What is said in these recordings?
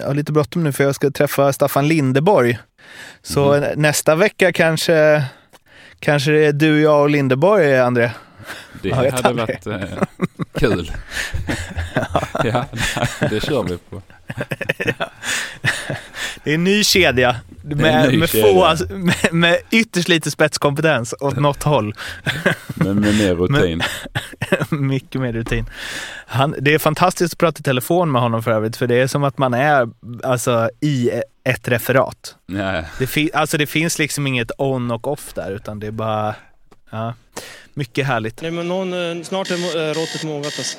jag har lite bråttom nu för jag ska träffa Staffan Lindeborg. Så Mhm. nästa vecka kanske, kanske det är du, jag och Lindeborg, André. Det hade aldrig. varit eh, kul. ja, det kör vi på. Det är en ny kedja med, ny med, kedja. få, med, med ytterst lite spetskompetens åt något håll. Men med mer rutin. Mycket mer rutin. Han, det är fantastiskt att prata i telefon med honom för övrigt, för det är som att man är alltså, i ett referat. Nej. Det, fi, alltså, det finns liksom inget on och off där, utan det är bara ja, mycket härligt. Nej, men någon, eh, snart är eh, råttet mogat alltså.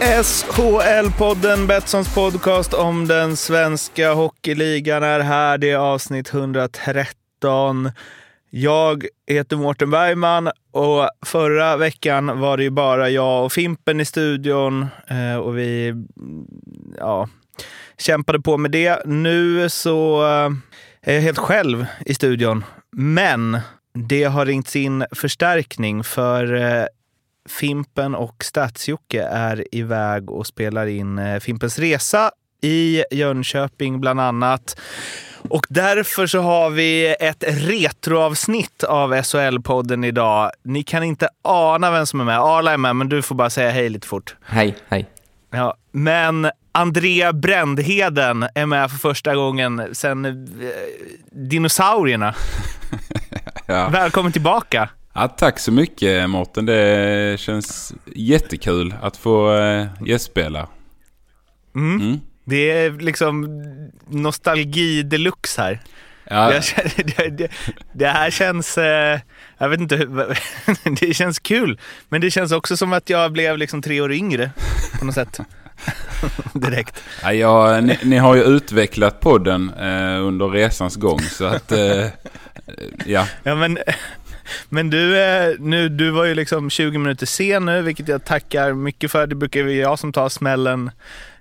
SHL-podden, Betssons podcast om den svenska hockeyligan är här. Det är avsnitt 113. Jag heter Mårten Bergman och förra veckan var det ju bara jag och Fimpen i studion eh, och vi mm, ja, kämpade på med det. Nu så eh, är jag helt själv i studion, men det har ringts in förstärkning för eh, Fimpen och Stadsjocke är iväg och spelar in eh, Fimpens Resa i Jönköping bland annat. Och därför så har vi ett retroavsnitt av SHL-podden idag. Ni kan inte ana vem som är med. Arla är med, men du får bara säga hej lite fort. Hej, hej. Ja, men Andrea Brändheden är med för första gången sedan eh, dinosaurierna. Ja. Välkommen tillbaka! Ja, tack så mycket Mårten. Det känns jättekul att få eh, gästspela. Mm. Mm. Det är liksom nostalgi deluxe här. Ja, känner, det, det, det här känns, eh, jag vet inte, det känns kul. Men det känns också som att jag blev liksom tre år yngre på något sätt. Direkt. ja, ja, ni, ni har ju utvecklat podden eh, under resans gång så att eh, ja, Ja, men, men du, eh, nu, du var ju liksom 20 minuter sen nu, vilket jag tackar mycket för. Det brukar ju jag som tar smällen.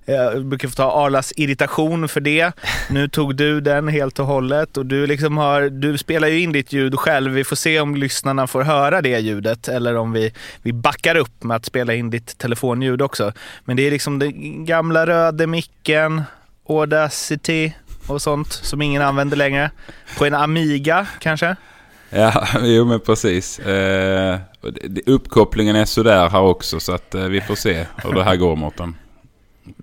Jag brukar få ta Arlas irritation för det. Nu tog du den helt och hållet och du, liksom har, du spelar ju in ditt ljud själv. Vi får se om lyssnarna får höra det ljudet eller om vi, vi backar upp med att spela in ditt telefonljud också. Men det är liksom den gamla röda micken, Audacity och sånt som ingen använder längre. På en Amiga kanske? Ja jo men precis. Eh, uppkopplingen är sådär här också så att eh, vi får se hur det här går Mårten.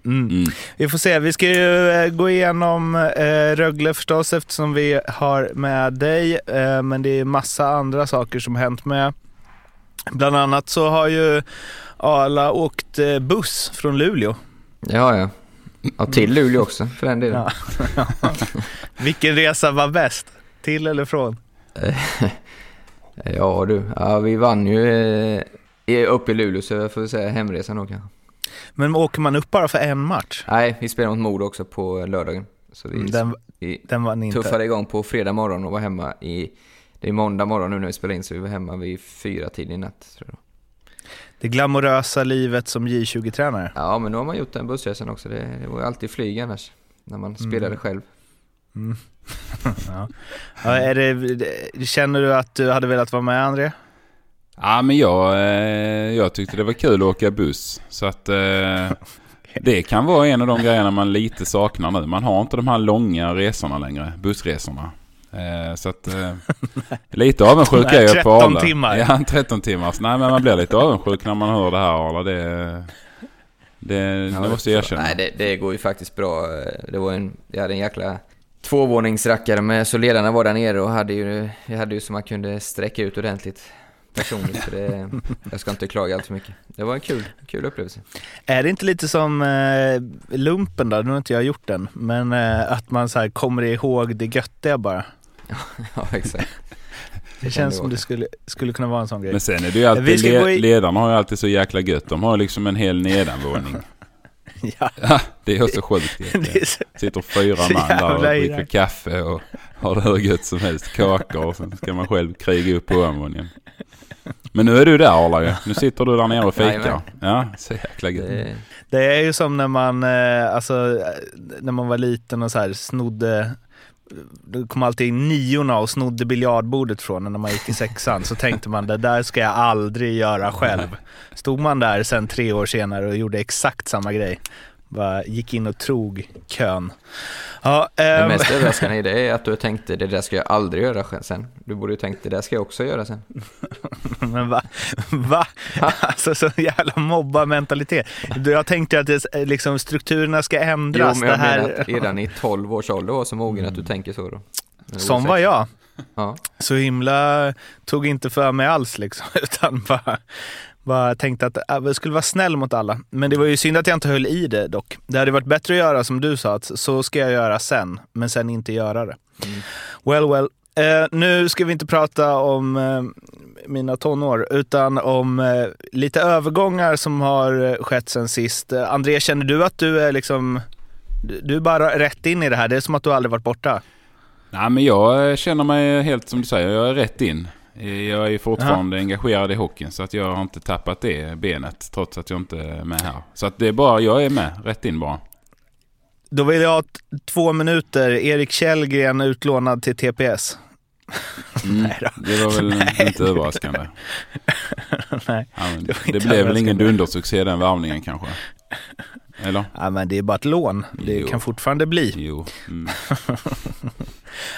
Mm. Mm. Vi får se. Vi ska ju eh, gå igenom eh, Rögle förstås eftersom vi har med dig. Eh, men det är massa andra saker som hänt med. Bland annat så har ju Arla åkt eh, buss från Luleå. Ja, ja. Och till Luleå också för den delen. Ja. Vilken resa var bäst? Till eller från? Ja du, ja, vi vann ju eh, i- upp i Luleå så jag får säga hemresan då kanske. Men åker man upp bara för en match? Nej, vi spelade mot Modo också på lördagen. Så vi, Mm, Den, vi den var ni inte. tuffade igång på fredag morgon och var hemma i... Det är måndag morgon nu när vi spelar in så vi var hemma vid fyra tid i natt. Tror jag. Det glamorösa livet som J20-tränare. Ja, men nu har man gjort den bussresan också. Det, det var ju alltid flyg annars. När man spelade själv. Mm. ja. Ja, är det, känner du att du hade velat vara med André? Ja men jag, eh, jag tyckte det var kul att åka buss. Så att eh, det kan vara en av de grejerna man lite saknar nu. Man har inte de här långa resorna längre, bussresorna. Eh, så att lite avundsjuk är jag på 13 Arla. timmar. Ja, 13 timmars. Nej men man blir lite avundsjuk när man hör det här Arla. Det, det, det måste jag erkänna. Nej, det, det går ju faktiskt bra. Det var en, jag hade en jäkla tvåvåningsrackare med, så ledarna var där nere och hade ju, jag hade ju så man kunde sträcka ut ordentligt personligt. Så det, jag ska inte klaga allt för mycket. Det var en kul, kul upplevelse. Är det inte lite som eh, lumpen då? Nu har inte jag gjort den, men eh, att man så här kommer ihåg det göttiga bara. Ja, exakt. Det känns som det skulle, skulle kunna vara en sån grej. Men sen är det ju alltid, i- ledarna har ju alltid så jäkla gött. De har liksom en hel nedanvåning. Ja, Ja, det är också sjukt. så, Sitter fyra Så man där och dricker kaffe och har det hur gött som helst. Kakor och sen ska man själv kriga upp på övervåningen. Men nu är du där Arla. Nu sitter du där nere och fikar. Ja, så jäkla gött. Det, det är ju som när man, eh, alltså, eh, när man var liten och så här snodde det kom alltid in niorna och snodde biljardbordet från en när man gick i sexan. Så tänkte man det där ska jag aldrig göra själv. Stod man där sen tre år senare och gjorde exakt samma grej. Bara gick in och trog kön. Ja, det ehm, mest överraskande i det är att du tänkte det där ska jag aldrig göra sen. Du borde ju tänkt det där ska jag också göra sen. Men va? va? Alltså så jävla mobbarmentalitet. Du, Jag tänkte att det, liksom, strukturerna ska Jo, ändras. men jag här... menar att redan i 12 års ålder var så mogen att du tänker så då. Som var jag. Ja. Så himla tog inte för mig alls liksom, utan bara, bara tänkte att äh, jag skulle vara snäll mot alla. Men det var ju synd att jag inte höll i det dock. Det hade varit bättre att göra som du sa, att så ska jag göra sen, men sen inte göra det. Well, well. Eh, nu ska vi inte prata om eh, mina tonår, utan om eh, lite övergångar som har eh, skett sen sist. Eh, André, känner du att du är liksom, du, du är bara rätt in i det här? Det är som att du aldrig varit borta. Nej men jag känner mig helt som du säger, jag är rätt in. Jag är fortfarande engagerad i hockeyn så att jag har inte tappat det benet trots att jag inte är med här. Så att det är bara, jag är med, rätt in bara. Då vill jag ha två minuter. Erik Källgren utlånad till TPS. Mm, Nej då. det var väl inte överraskande. Nej. Ja, Det det inte blev väl ingen dundersuccé den värvningen kanske? Eller? Ja, men det är bara ett lån. Det Jo. kan fortfarande bli. Jo. Mm.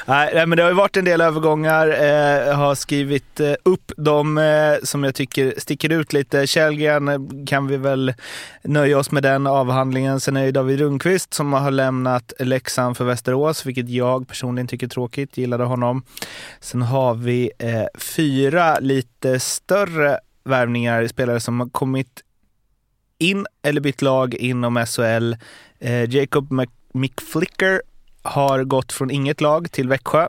Nej, men det har ju varit en del övergångar. Jag har skrivit eh, upp de eh, som jag tycker sticker ut lite. Källgren kan vi väl nöja oss med den avhandlingen. Sen är det David Rundqvist som har lämnat Leksand för Västerås, vilket jag personligen tycker är tråkigt. Gillade honom. Sen har vi fyra lite större värvningar, spelare som har kommit in eller bytt lag inom SHL. Jacob McFlicker har gått från inget lag till Växjö.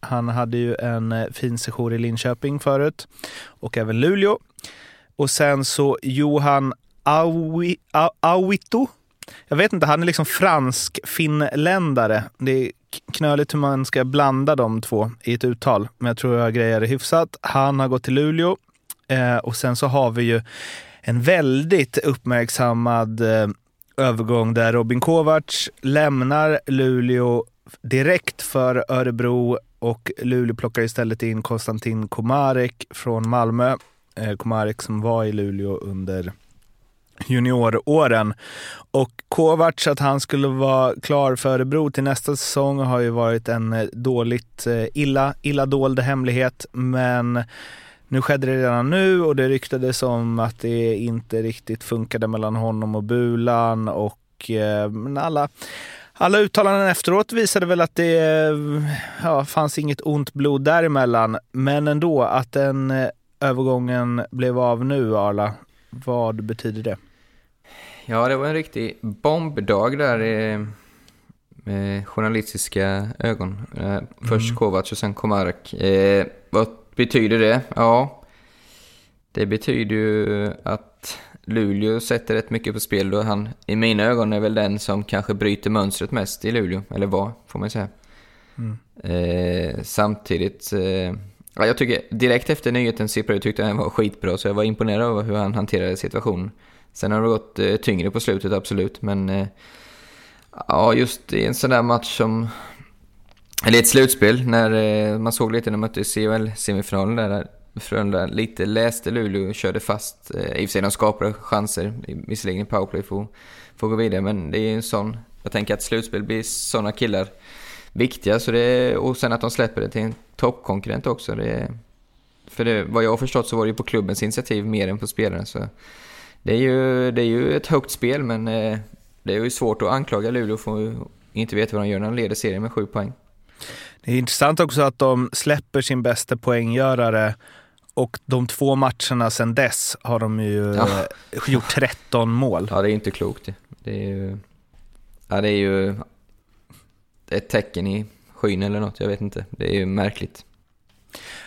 Han hade ju en eh, fin sejour i Linköping förut och även Luleå. Och sen så Johan Aui, Au- Auito. Jag vet inte, han är liksom fransk-finländare. Det är knöligt hur man ska blanda de två i ett uttal, men jag tror jag grejer det hyfsat. Han har gått till Luleå eh, och sen så har vi ju en väldigt uppmärksammad eh, övergång där Robin Kovacs lämnar Luleå direkt för Örebro och Luleå plockar istället in Konstantin Komarek från Malmö. Eh, Komarek som var i Luleå under junioråren. Och Kovacs, att han skulle vara klar för Örebro till nästa säsong har ju varit en eh, dåligt, eh, illa, illa dold hemlighet. Men nu skedde det redan nu och det ryktades om att det inte riktigt funkade mellan honom och Bulan och eh, men alla, alla uttalanden efteråt visade väl att det eh, ja, fanns inget ont blod däremellan. Men ändå, att den eh, övergången blev av nu, Arla, vad betyder det? Ja, det var en riktig bombdag där eh, med journalistiska ögon. Eh, först Kovacs och sen Komarek. Eh, betyder det? Ja, det betyder ju att Luleå sätter rätt mycket på spel då han i mina ögon är väl den som kanske bryter mönstret mest i Luleå, eller vad får man säga. Eh, samtidigt, eh, ja, jag tycker direkt efter nyheten sipprade tyckte jag den var skitbra så jag var imponerad över hur han hanterade situationen. Sen har det gått eh, tyngre på slutet absolut, men eh, ja, just i en sån där match som eller ett slutspel, när eh, man såg lite när de mötte CHL-semifinalen där, Frölunda lite läste Luleå och körde fast. Eh, I och för sig de skapade chanser, visserligen i powerplay för, för att gå vidare, men det är ju en sån... Jag tänker att slutspel blir såna killar viktiga, så det, och sen att de släpper det till en toppkonkurrent också. Det, för det, vad jag har förstått så var det ju på klubbens initiativ mer än på spelaren, så det är ju, det är ju ett högt spel, men eh, det är ju svårt att anklaga Luleå för att inte veta vad de gör när de leder serien med sju poäng. Det är intressant också att de släpper sin bästa poänggörare och de två matcherna sedan dess har de ju Ja. eh, gjort 13 mål. Ja, det är inte klokt det. Är ju... Ja, det är ju ett tecken i skyn eller något, jag vet inte. Det är ju märkligt.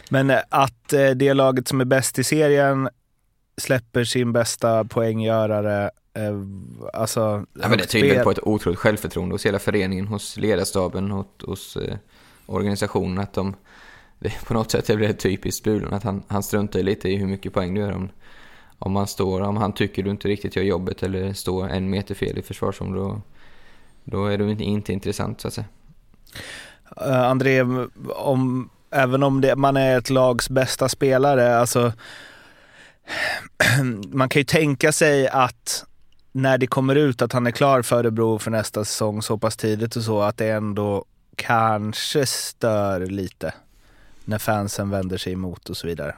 Men eh, att eh, det laget som är bäst i serien släpper sin bästa poänggörare Eh, alltså, Ja, men det tyder på ett otroligt självförtroende hos hela föreningen, hos ledarstaben, hos, hos eh, organisationen. Att de, det, på något sätt det blir typiskt Bulan, att han, han struntar lite i hur mycket poäng du gör. Om, om, man står, om han tycker du inte riktigt gör jobbet eller står en meter fel i försvarszon, då, då är du inte, inte intressant så att säga. Uh, André, om, även om det, man är ett lags bästa spelare, alltså man kan ju tänka sig att när det kommer ut att han är klar för Örebro för nästa säsong så pass tidigt och så, att det ändå kanske stör lite när fansen vänder sig emot och så vidare.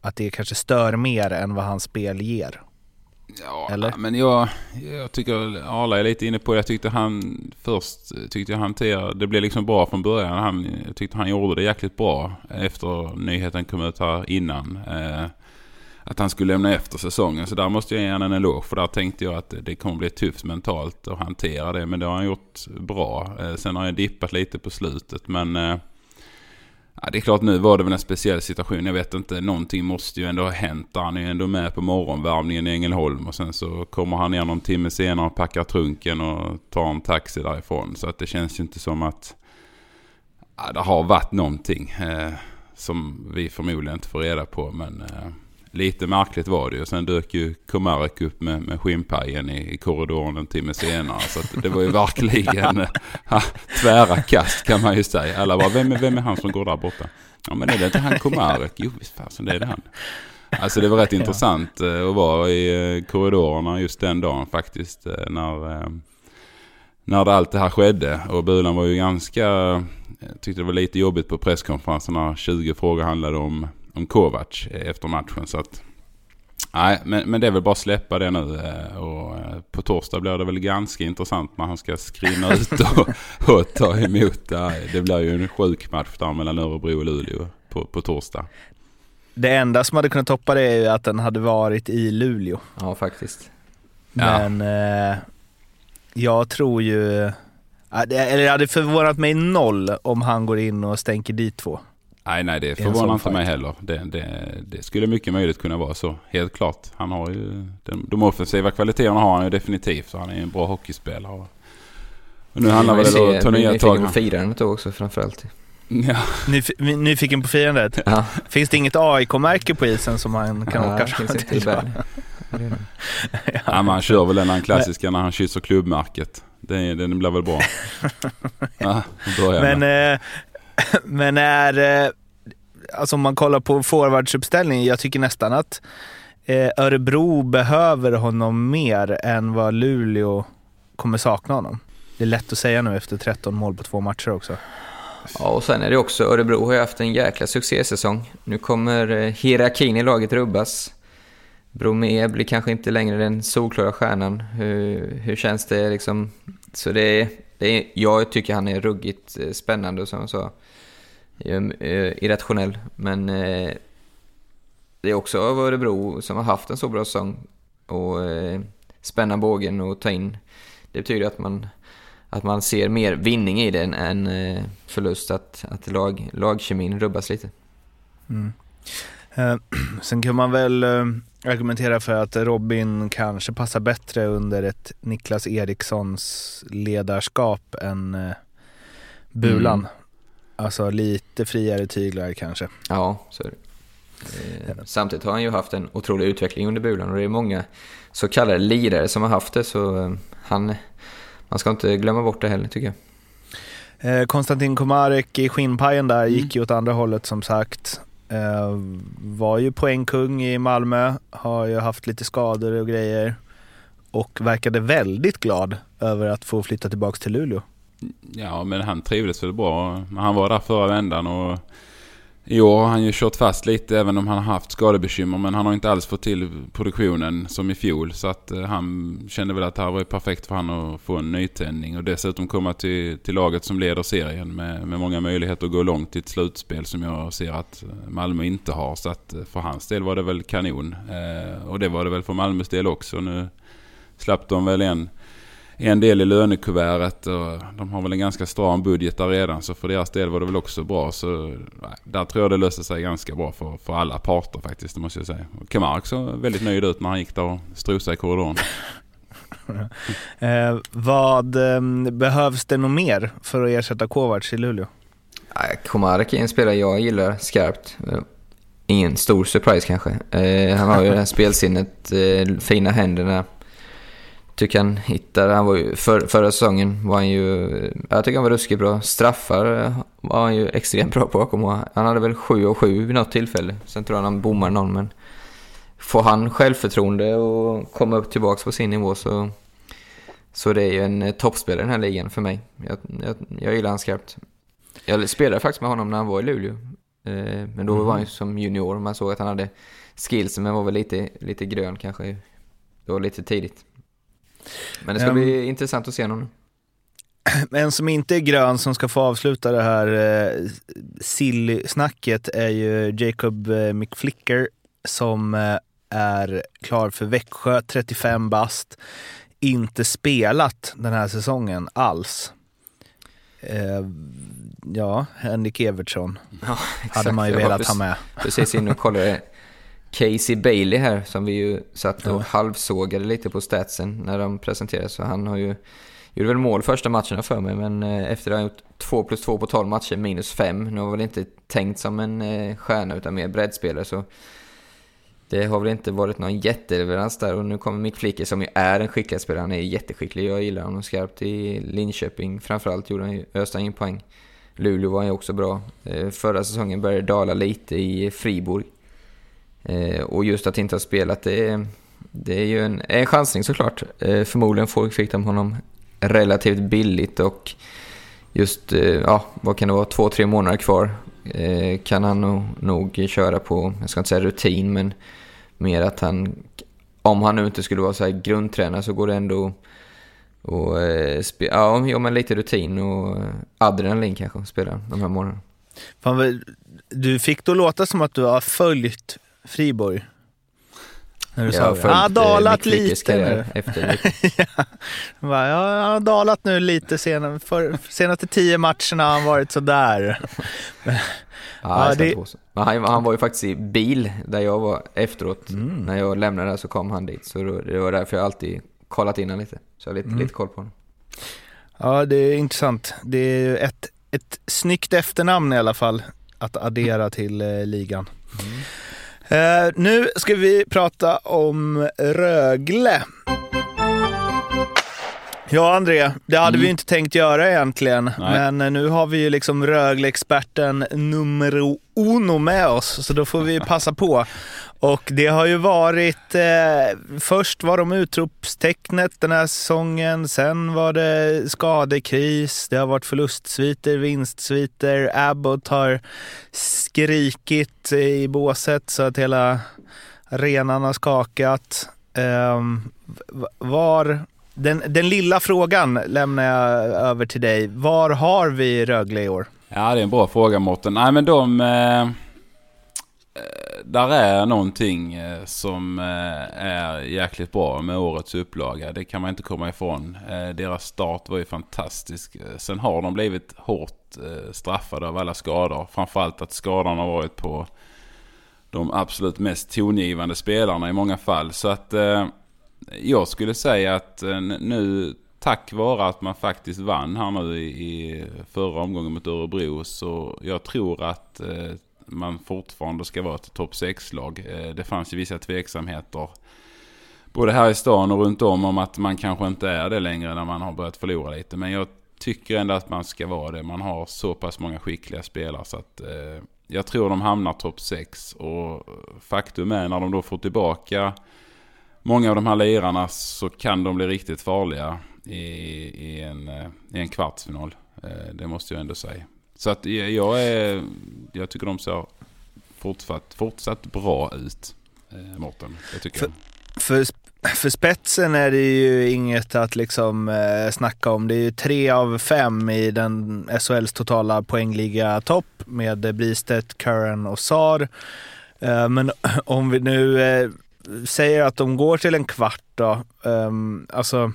Att det kanske stör mer än vad hans spel ger. Ja, Eller? men jag, jag tycker Arla är lite inne på det. Jag tyckte han först tyckte jag hanterade, det blev liksom bra från början. Han, jag tyckte han gjorde det jäkligt bra efter nyheten kom ut här innan. Eh, att han skulle lämna efter säsongen. Så där måste jag ge honom en eloge. För där tänkte jag att det kommer bli tufft mentalt att hantera det. Men det har han gjort bra. Eh, sen har jag dippat lite på slutet. Men eh, ja, det är klart nu var det väl en speciell situation. Jag vet inte. Någonting måste ju ändå ha hänt. Han är ju ändå med på morgonvärmningen i Ängelholm. Och sen så kommer han ner någon timme senare och packar trunken och tar en taxi därifrån. Så att det känns ju inte som att ja, det har varit någonting. Eh, som vi förmodligen inte får reda på. Men eh, lite märkligt var det ju. Sen dök ju Komarek upp med, med skinnpajen i, i korridoren en timme senare. Så det var ju verkligen ha, tvära kast kan man ju säga. Alla bara, vem är, vem är han som går där borta? Ja men är det inte han Komarek? Jo visst fasen det är det han. Alltså det var rätt intressant eh, att vara i eh, korridorerna just den dagen faktiskt. Eh, när, när allt det här skedde. Och Bulan var ju ganska, jag tyckte det var lite jobbigt på presskonferensen när 20 frågor handlade om om Kovac efter matchen. Så att, nej, men, men det är väl bara att släppa det nu. Eh, och eh, på torsdag blir det väl ganska intressant när han ska skriva ut och, och ta emot. Det blir ju en sjuk match där mellan Örebro och Luleå på, på torsdag. Det enda som hade kunnat toppa det är ju att den hade varit i Luleå. Ja, faktiskt. Men ja. eh, jag tror ju, eller det hade förvånat mig noll om han går in och stänker dit två. Nej, nej, det förvånar inte mig heller. Det, det, det, skulle mycket möjligt kunna vara så. Helt klart. Han har ju, de, de offensiva kvaliteterna har han ju definitivt. Så han är en bra hockeyspelare. Och nu handlar det om att ta nya tag. Nyfiken på firandet också framförallt. Ja. Nyf nyfiken på firandet? Ja. Finns det inget AIK-märke på isen som man kan ja, åka fram till? ja. han kör väl den klassiska när han kysser klubbmärket. Den, den blir väl bra. ja, men, eh, men är, eh, alltså om man kollar på forwardsuppställningen, jag tycker nästan att eh, Örebro behöver honom mer än vad Luleå kommer sakna honom. Det är lätt att säga nu efter 13 mål på två matcher också. Ja, och sen är det också, Örebro har ju haft en jäkla succésäsong. Nu kommer eh, hierarkin i laget rubbas. Bromé blir kanske inte längre den solklara stjärnan. Hur, hur känns det liksom? Så det det är, jag tycker han är ruggigt eh, spännande som jag sa. Eh, irrationell. Men eh, det är också Örebro som har haft en så bra säsong. Och eh, spänna bågen och ta in. Det betyder att man, att man ser mer vinning i det än förlust. Att, att lag, lagkemin rubbas lite. Mm. Eh, sen kan man väl eh, argumentera för att Robin kanske passar bättre under ett Niklas Erikssons ledarskap än eh, Bulan. Mm. Alltså lite friare tyglar kanske. Ja, så är det. Eh, samtidigt har han ju haft en otrolig utveckling under Bulan och det är många så kallade lirare som har haft det så eh, han, man ska inte glömma bort det heller tycker jag. Eh, Konstantin Komarek i skinnpajen där mm. gick ju åt andra hållet som sagt. Var ju poängkung i Malmö, har ju haft lite skador och grejer och verkade väldigt glad över att få flytta tillbaka till Luleå. Ja, men han trivdes väl bra. Han var där förra vändan och i år har han ju kört fast lite även om han har haft skadebekymmer. Men han har inte alls fått till produktionen som i fjol. Så att eh, han kände väl att det här var perfekt för han att få en nytändning. Och dessutom komma till, till laget som leder serien med, med många möjligheter att gå långt i ett slutspel som jag ser att eh, Malmö inte har. Så att eh, för hans del var det väl kanon. Och det var det väl för Malmös del också. Nu slapp de väl en en del i lönekuvertet och de har väl en ganska stram budget där redan så för deras del var det väl också bra. Så där tror jag det löste sig ganska bra för, för alla parter faktiskt, det måste jag säga. Kamar också väldigt nöjd ut när han gick där och strosade i korridoren. eh, vad eh, behövs det nog mer för att ersätta Kovacs i Luleå? Komarek är en spelare jag gillar skarpt. Ingen stor surprise kanske. Eh, han har ju det här spelsinnet, eh, fina händerna. Tycker han hittar, han var ju, för, förra säsongen var han ju, jag tycker han var ruskigt bra. Straffar eh, var han ju extremt bra på, kommer Han hade väl 7 och 7 vid något tillfälle. Sen tror jag han bommar någon, men får han självförtroende och komma upp tillbaka på sin nivå så, så det är ju en toppspelare i den här ligan för mig. Jag, jag, jag gillar han skarpt. Jag spelade faktiskt med honom när han var i Luleå. Eh, men då var han ju som junior. Man såg att han hade skills, men var väl lite, lite grön kanske. Det var lite tidigt. Men det ska um, bli intressant att se honom. En som inte är grön som ska få avsluta det här eh, silly-snacket är ju Jacob eh, McFlicker som eh, är klar för Växjö, 35 bast. Inte spelat den här säsongen alls. Eh, ja, Henrik Evertsson ja, hade man ju velat ha med. Precis in och kollade Casey Bailey här som vi ju satt och ja. halvsågade lite på statsen när de presenterades. Så han har ju gjorde väl mål första matcherna för mig men eh, efter att ha gjort 2 plus 2 på 12 matcher minus 5. Nu var väl inte tänkt som en eh, stjärna utan mer breddspelare så det har väl inte varit någon jätteleverans där och nu kommer Mick Flicker som ju är en skicklig spelare. Han är jätteskicklig. Jag gillar honom skarpt i Linköping. Framförallt gjorde han ju, öste han in poäng. Luleå var ju också bra. Eh, förra säsongen började dala lite i Fribourg. Eh, och just att inte ha spelat, det är, det är ju en, en chansning såklart. Eh, förmodligen fick de honom relativt billigt och just, eh, ja, vad kan det vara, två, tre månader kvar eh, kan han nog, nog köra på, jag ska inte säga rutin, men Mer att han, om han nu inte skulle vara så här grundtränare så går det ändå och eh, ja, ja, men lite rutin och adrenalin kanske att spela de här månaderna. Fan, du fick då låta som att du har följt Friborg. När du jag sa har eh, dalat lite nu. Efter ja. Jag har dalat nu lite senare. För, senaste tio matcherna har han varit sådär. Ja, ja, det... han, han, var ju faktiskt i bil där jag var efteråt. Mm. När jag lämnade så kom han dit. Så det var därför jag alltid kollat in lite. Så jag har lite, mm. lite koll på honom. Ja, det är intressant. Det är ett, ett snyggt efternamn i alla fall att addera till eh, ligan. Mm. Eh, nu ska vi prata om Rögle. Ja, André, det hade mm. vi inte tänkt göra egentligen. Nej. Men nu har vi ju liksom Rögle-experten numero uno med oss, så då får vi passa på. Och det har ju varit, eh, först var de utropstecknet den här säsongen, sen var det skadekris, det har varit förlustsviter, vinstsviter, Abbott har skrikit i båset så att hela arenan har skakat. Eh, var den, den lilla frågan lämnar jag över till dig. Var har vi Rögle i år? Ja, det är en bra fråga Mårten. Nej, men de... Eh, eh där är någonting eh, som eh, är jäkligt bra med årets upplaga. Det kan man inte komma ifrån. Deras start var ju fantastisk. Sen har de blivit hårt straffade av alla skador. Framförallt att skadorna har varit på de absolut mest tongivande spelarna i många fall. Så att jag skulle säga att eh, nu tack vare att man faktiskt vann här nu i, förra omgången mot Örebro så jag tror att eh, man fortfarande ska vara ett topp 6-lag. Eh, det fanns ju vissa tveksamheter både här i stan och runt om om att man kanske inte är det längre när man har börjat förlora lite. Men jag tycker ändå att man ska vara det. Man har så pass många skickliga spelare så att jag tror de hamnar topp 6. Och faktum är när de då får tillbaka många av de här lirarna så kan de bli riktigt farliga i, i, en, eh, i en kvartsfinal. Eh, det måste jag ändå säga. Så att jag, är, jag tycker de ser fortsatt, fortsatt bra ut, eh, Mårten. Det tycker för, jag. För, för spetsen är det ju inget att liksom eh, snacka om. Det är ju tre av fem i den SHLs totala poängliga topp med Bristedt, Curran och Sar. Eh, men om vi nu eh, säger att de går till en kvart då, um, alltså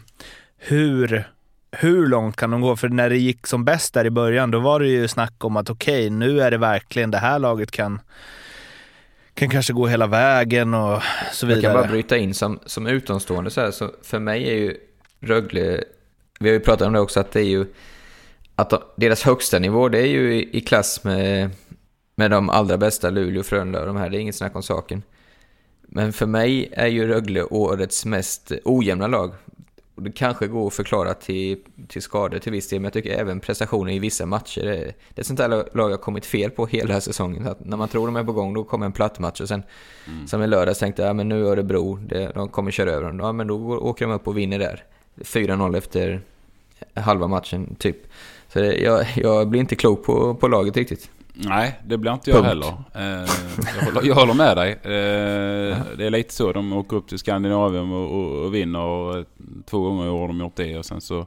hur, hur långt kan de gå? För när det gick som bäst där i början, då var det ju snack om att okej, okay, nu är det verkligen det här laget kan kan kanske gå hela vägen och så vidare. Jag kan bara bryta in som, som utomstående så här, så för mig är ju Rögle, vi har ju pratat om det också, att det är ju att de, deras högsta nivå det är ju i, i klass med, med de allra bästa, Luleå, Frölunda och de här, det är inget snack om saken. Men för mig är ju Rögle årets mest ojämna lag. Det kanske går att förklara till, till skador till viss del, men jag tycker även prestationer i vissa matcher. Det, det är ett sånt där lag jag kommit fel på hela säsongen. Att när man tror de är på gång, då kommer en platt match och sen mm. som i lördags tänkte jag, ja, men nu Örebro, det, de kommer köra över dem. Ja, men då går, åker de upp och vinner där. 4-0 efter halva matchen, typ. Så det, jag, jag blir inte klok på, på laget riktigt. Nej, det blir inte jag Punkt. heller. Eh, jag, håller, jag håller med dig. Eh, det är lite så. De åker upp till Skandinavien och, och, och vinner. Två gånger i år har de gjort det. Och sen så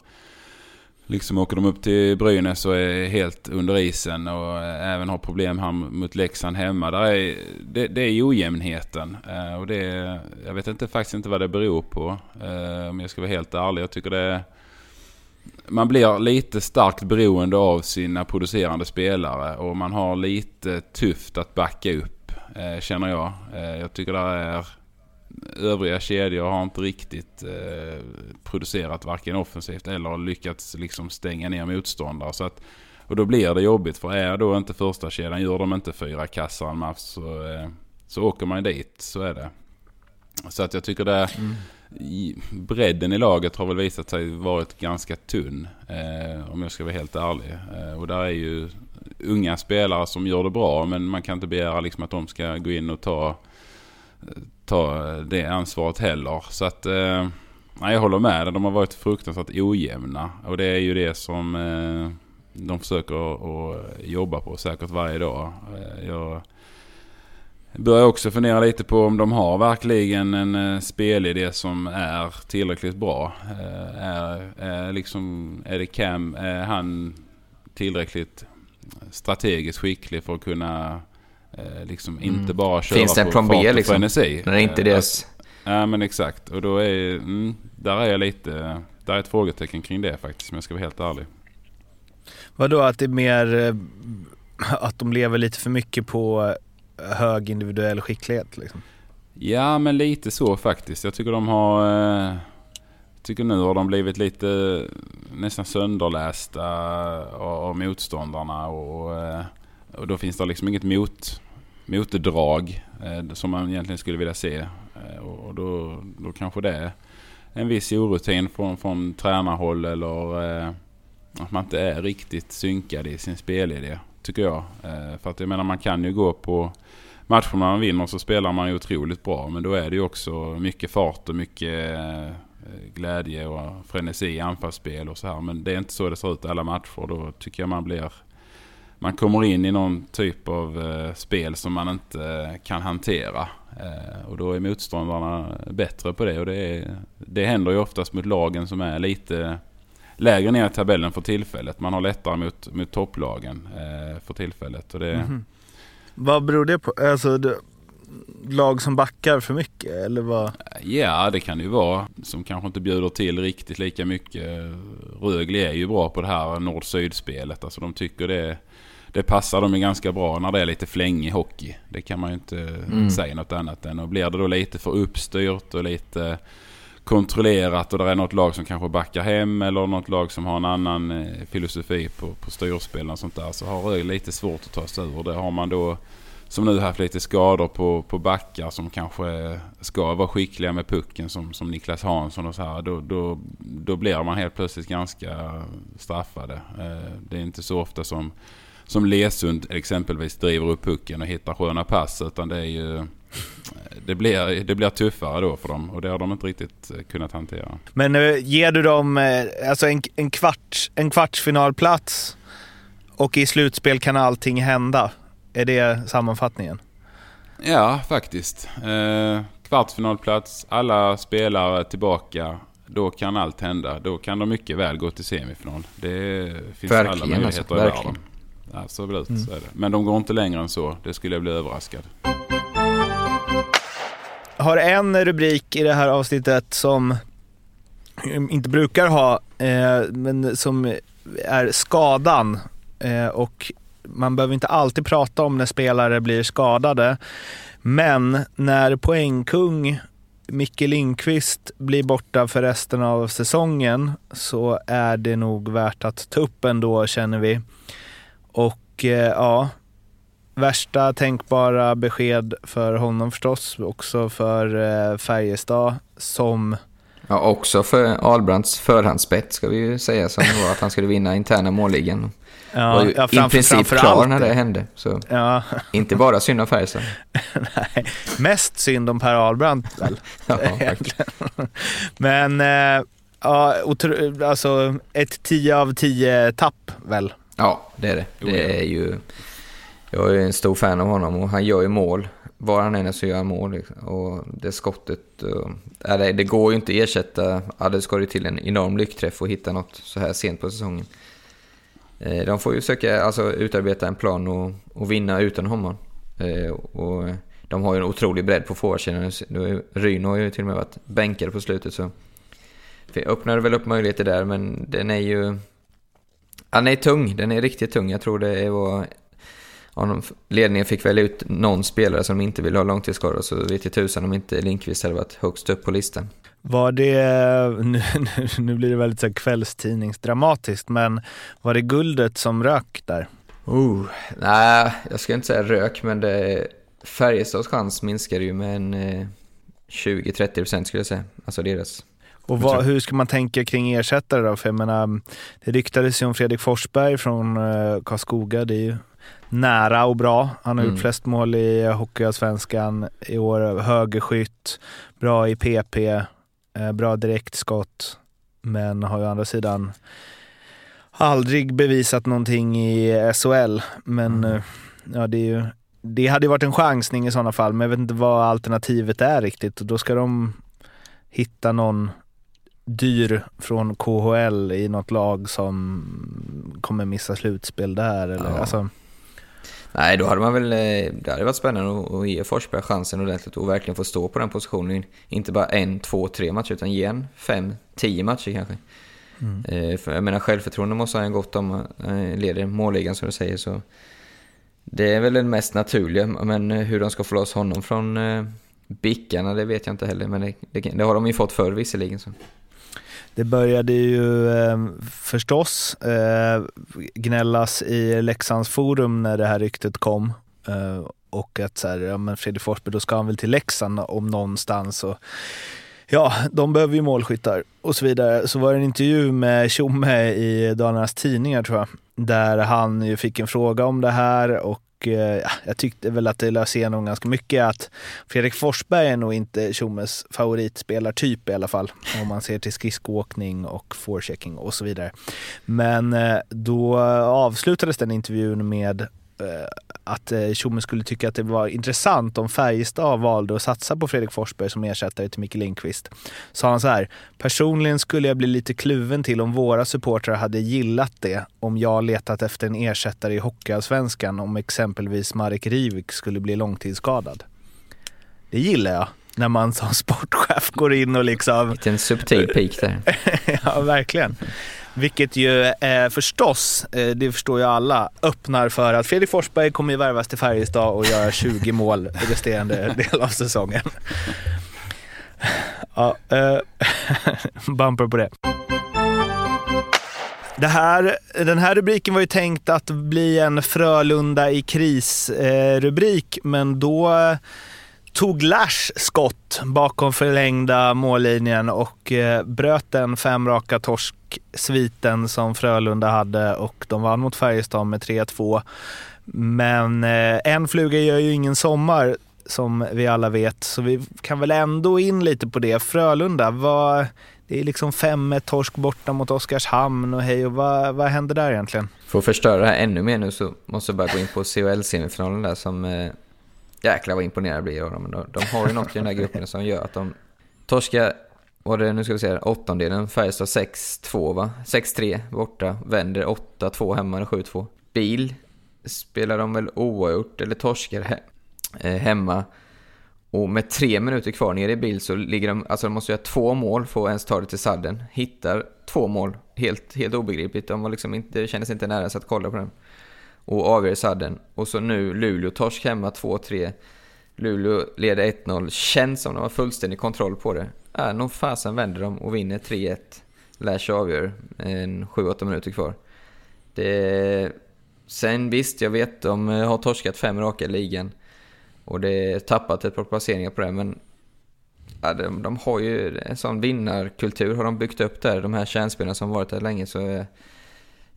liksom åker de upp till Brynäs och är helt under isen. Och även har problem här mot Leksand hemma. Där är, det, det är ojämnheten. Eh, och det, jag vet inte, faktiskt inte vad det beror på. Eh, om jag ska vara helt ärlig. Jag tycker det är man blir lite starkt beroende av sina producerande spelare och man har lite tufft att backa upp, eh, känner jag. Eh, jag tycker det är övriga kedjor har inte riktigt eh, producerat varken offensivt eller lyckats liksom stänga ner motståndare. Så att, och då blir det jobbigt för är då inte första kedjan, gör de inte fyra kassar en match så, eh, så åker man dit. Så är det. Så att jag tycker det... Mm bredden i laget har väl visat sig varit ganska tunn. Eh, om jag ska vara helt ärlig. Eh, och där är ju unga spelare som gör det bra. Men man kan inte begära liksom att de ska gå in och ta, ta det ansvaret heller. Så att... Eh, nej, jag håller med. De har varit fruktansvärt ojämna. Och det är ju det som eh, de försöker att jobba på säkert varje dag. Eh, jag börjar också fundera lite på om de har verkligen en uh, spelidé som är tillräckligt bra. Uh, är, är, liksom, är det Cam, är han tillräckligt strategiskt skicklig för att kunna liksom mm. inte bara köra Finns det en plan B liksom? Frenesi. När det inte är deras... Ja men exakt. Och då är, mm, där är jag lite, där är ett frågetecken kring det faktiskt om jag ska vara helt ärlig. Vadå att det är mer att de lever lite för mycket på hög individuell skicklighet liksom. Ja, men lite så faktiskt. Jag tycker de har... Eh, tycker nu har de blivit lite nästan sönderlästa av, motståndarna och, eh, och då finns det liksom inget mot, motdrag eh, som man egentligen skulle vilja se. Eh, och då, då kanske det är en viss orutin från, från tränarhåll eller eh, att man inte är riktigt synkad i sin spelidé tycker jag. för att jag menar man kan ju gå på matcherna man vinner så spelar man ju otroligt bra. Men då är det ju också mycket fart och mycket eh, glädje och frenesi i anfallsspel och så här. Men det är inte så det ser ut i alla matcher. Då tycker jag man blir... Man kommer in i någon typ av eh, spel som man inte kan hantera. Eh, och då är motståndarna bättre på det. Och det, är, det händer ju oftast mot lagen som är lite lägre ner i tabellen för tillfället. Man har lättare mot, mot topplagen för tillfället. Och det, mm -hmm. Vad beror det på? Alltså, det, lag som backar för mycket eller vad? Ja, det kan det ju vara. Som kanske inte bjuder till riktigt lika mycket. Rögle är ju bra på det här nord-syd-spelet. Alltså de tycker det, det passar dem ganska bra när det är lite flängig hockey. Det kan man ju inte mm. säga något annat än. Och blir det då lite för uppstyrt och lite kontrollerat och det är något lag som kanske backar hem eller något lag som har en annan eh, filosofi på, på styrspel och sånt där så har Rögle lite svårt att ta sig ur det. Har man då som nu haft lite skador på, på backar som kanske ska vara skickliga med pucken som, som Niklas Hansson och så här. Då, då, då blir man helt plötsligt ganska straffade. Eh, det är inte så ofta som, som Lesund exempelvis driver upp pucken och hittar sköna pass utan det är ju det blir, det blir tuffare då för dem och det har de inte riktigt eh, kunnat hantera. Men uh, ger du dem uh, alltså en, en, kvart, en kvartsfinalplats och i slutspel kan allting hända? Är det sammanfattningen? Ja, faktiskt. Kvartsfinalplats, alla spelare tillbaka. Då kan allt hända. Då kan de mycket väl gå till semifinal. Det finns verkligen, alla möjligheter alltså, i världen. Absolut, mm. så är det. Men de går inte längre än så. Det skulle jag bli överraskad har en rubrik i det här avsnittet som inte brukar ha, eh, men som är skadan. Eh, och man behöver inte alltid prata om när spelare blir skadade. Men när poängkung Micke Lindqvist blir borta för resten av säsongen så är det nog värt att ta upp ändå känner vi. Och eh, ja, värsta tänkbara besked för honom förstås, också för eh, Färjestad som Ja, också för Ahlbrands förhandsbett ska vi ju säga som var att han skulle vinna interna målligan. ja, var ju ja, i framför- princip framför klar när det. hände. Så Ja, inte bara synd om Färjestad. nej. Mest synd om Per Ahlbrandt väl? Ja. Men eh, ja, alltså ett 10 av 10 tapp väl? ja, det är det. Det är ju... Jag är en stor fan av honom och han gör ju mål. Var han än är så gör han mål. liksom. Och det skottet... Eh, och- det, går ju inte att ersätta... Ja, det ska ju till en enorm lyckträff och hitta något så här sent på säsongen. Eh, De får ju söka, alltså utarbeta en plan och, och vinna utan honom. Eh, Och de har ju en otrolig bredd på forwardsidan. Ryno har ju till och med varit bänkare på slutet så... Det öppnar väl upp möjligheter där men den är ju... Ja, den är tung. Den är riktigt tung. Jag tror det var... De- ledningen fick väl ut någon spelare som inte ville ha långtidsskador så vet jag tusan om inte Lindqvist hade varit högst upp på listan. Var det, nu, nu, blir det väldigt så kvällstidningsdramatiskt, men var det guldet som rök där? Oh, nej, jag ska inte säga rök, men det, Färjestads chans minskade ju med en eh, 20-30% skulle jag säga. Alltså deras. Och vad, hur ska man tänka kring ersättare då? För jag menar, det ryktades ju om Fredrik Forsberg från eh, Karlskoga. Det är ju nära och bra. Han har Mm. gjort flest mål i Hockeyallsvenskan i år. Högerskytt, bra i PP, eh, bra direktskott. Men har ju å andra sidan aldrig bevisat någonting i SHL. Men Mm. eh, ja, det är ju det hade ju varit en chansning i sådana fall, men jag vet inte vad alternativet är riktigt. Och då ska de hitta någon dyr från KHL i något lag som kommer missa slutspel där eller Ja. alltså, Nej, då hade man väl... eh, Det hade varit spännande att- ge Forsberg chansen ordentligt och verkligen få stå på den positionen. Inte bara en, två, tre matcher, utan ge en fem, tio matcher kanske. Eh, För jag menar, självförtroende måste han ju gott om. eh, Leder målligan som du säger så. Det är väl den mest naturliga, men hur de ska få loss honom från bickarna, det vet jag inte heller. Men det, det, det har de ju fått förr visserligen. Så. Det började ju eh, förstås eh, gnällas i Leksands forum när det här ryktet kom. Eh, och att så här, ja, men Fredrik Forsberg, då ska han väl till Leksand om någonstans. Och, ja, de behöver ju målskyttar och så vidare. Så var det en intervju med Tjomme i Dalarnas Tidningar tror jag. Där han ju fick en fråga om det här och eh, ja, jag tyckte väl att det lös igenom ganska mycket att Fredrik Forsberg är nog inte Tjommes favoritspelartyp i alla fall. Om man ser till skridskoåkning och forechecking och så vidare. Men eh, då avslutades den intervjun med eh, att eh, Tjomme skulle tycka att det var intressant om Färjestad valde att satsa på Fredrik Forsberg som ersättare till Micke Lindqvist. Sa han så här, personligen skulle jag bli lite kluven till om våra supportrar hade gillat det om jag letat efter en ersättare i Hockeyallsvenskan om exempelvis Marek Rivik skulle bli långtidsskadad. Det gillar jag, när man som sportchef går in och liksom Liten subtil peak där. ja, verkligen. Vilket ju eh, förstås, eh, det förstår ju alla, öppnar för att Fredrik Forsberg kommer ju värvas till Färjestad och göra 20 mål resterande del av säsongen. Ja, eh, bumper på det. Det här, den här rubriken var ju tänkt att bli en Frölunda i kris-rubrik, eh, men då eh, tog Lash skott bakom förlängda mållinjen och eh, bröt den fem raka torsksviten som Frölunda hade och de vann mot Färjestad med 3-2. Men eh, en fluga gör ju ingen sommar som vi alla vet, så vi kan väl ändå in lite på det. Frölunda, vad, det är liksom 5 torsk borta mot Oskarshamn och hej och vad, vad händer där egentligen? För att förstöra det här ännu mer nu så måste jag bara gå in på CHL-semifinalen där som... Eh, Jäklar vad imponerad jag blir av dem. De, de har ju något i den här gruppen som gör att de torskar, vad det nu ska vi säga, åttondelen. Färjestad 6-2 va? 6-3 borta, vänder 8-2 hemma eller 7-2. Bil spelar de väl oavgjort eller torskar he eh, hemma. Och med tre minuter kvar nere i bil så ligger de, alltså de måste göra två mål för att ens ta det till sadden. Hittar två mål, helt, helt obegripligt. De var liksom inte, det kändes inte nära så att kolla på den. Och avgör sadden. Och så nu Luleå torsk hemma 2-3. Luleå leder 1-0, känns som de har fullständig kontroll på det. Äh, nog fasen vänder de och vinner 3-1. Lash avgör, en 7-8 minuter kvar. Det... Sen visst, jag vet, de eh, har torskat fem raka i ligan. Och det är tappat ett par placeringar på det, men ja, de, de, har ju en sån vinnarkultur har de byggt upp där, de här kärnspelarna som varit där länge. Så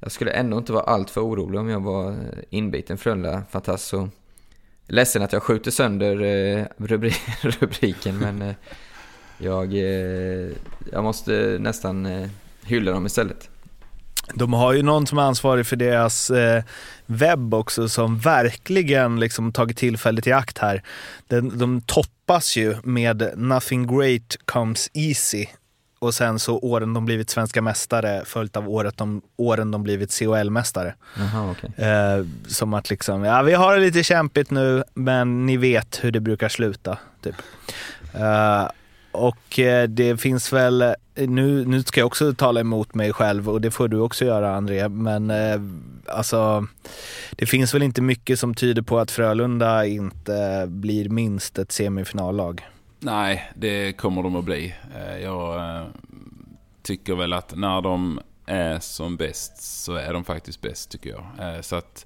jag, skulle ändå inte vara alltför orolig om jag var inbiten Frölunda-fantast. Så ledsen att jag skjuter sönder eh, rubri rubriken, men eh, jag, eh, jag måste nästan hylla dem istället. De har ju någon som är ansvarig för deras webb också som verkligen liksom tagit tillfället i akt här. De, de toppas ju med “Nothing great comes easy” och sen så åren de blivit svenska mästare följt av året de, åren de blivit CHL-mästare. okay. eh, som att liksom, ja vi har det lite kämpigt nu men ni vet hur det brukar sluta. Typ. Eh, och eh, det finns väl, nu, nu ska jag också tala emot mig själv och det får du också göra André, men eh, alltså det finns väl inte mycket som tyder på att Frölunda inte blir minst ett semifinallag. Nej, det kommer de att bli. Eh, jag eh, tycker väl att när de är som bäst så är de faktiskt bäst tycker jag. Eh, så att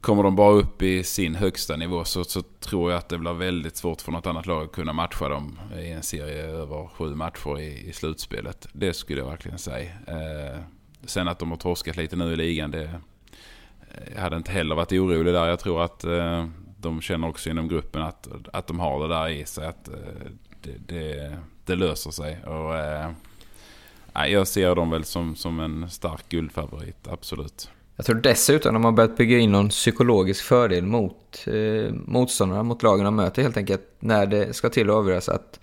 kommer de bara upp i sin högsta nivå så, så tror jag att det blir väldigt svårt för något annat lag att kunna matcha dem i en serie över sju matcher i, i slutspelet. Det skulle jag verkligen säga. Sen att de har torskat lite nu i ligan, det jag hade inte heller varit orolig där. Jag tror att de känner också inom gruppen att, att de har det där i sig. Att eh, det, det, det, löser sig. Och, eh, jag ser dem väl som, som en stark guldfavorit, absolut. Jag tror dessutom de har börjat bygga in någon psykologisk fördel mot eh, motståndarna, mot lagen de möter helt enkelt. När det ska till att avgöras att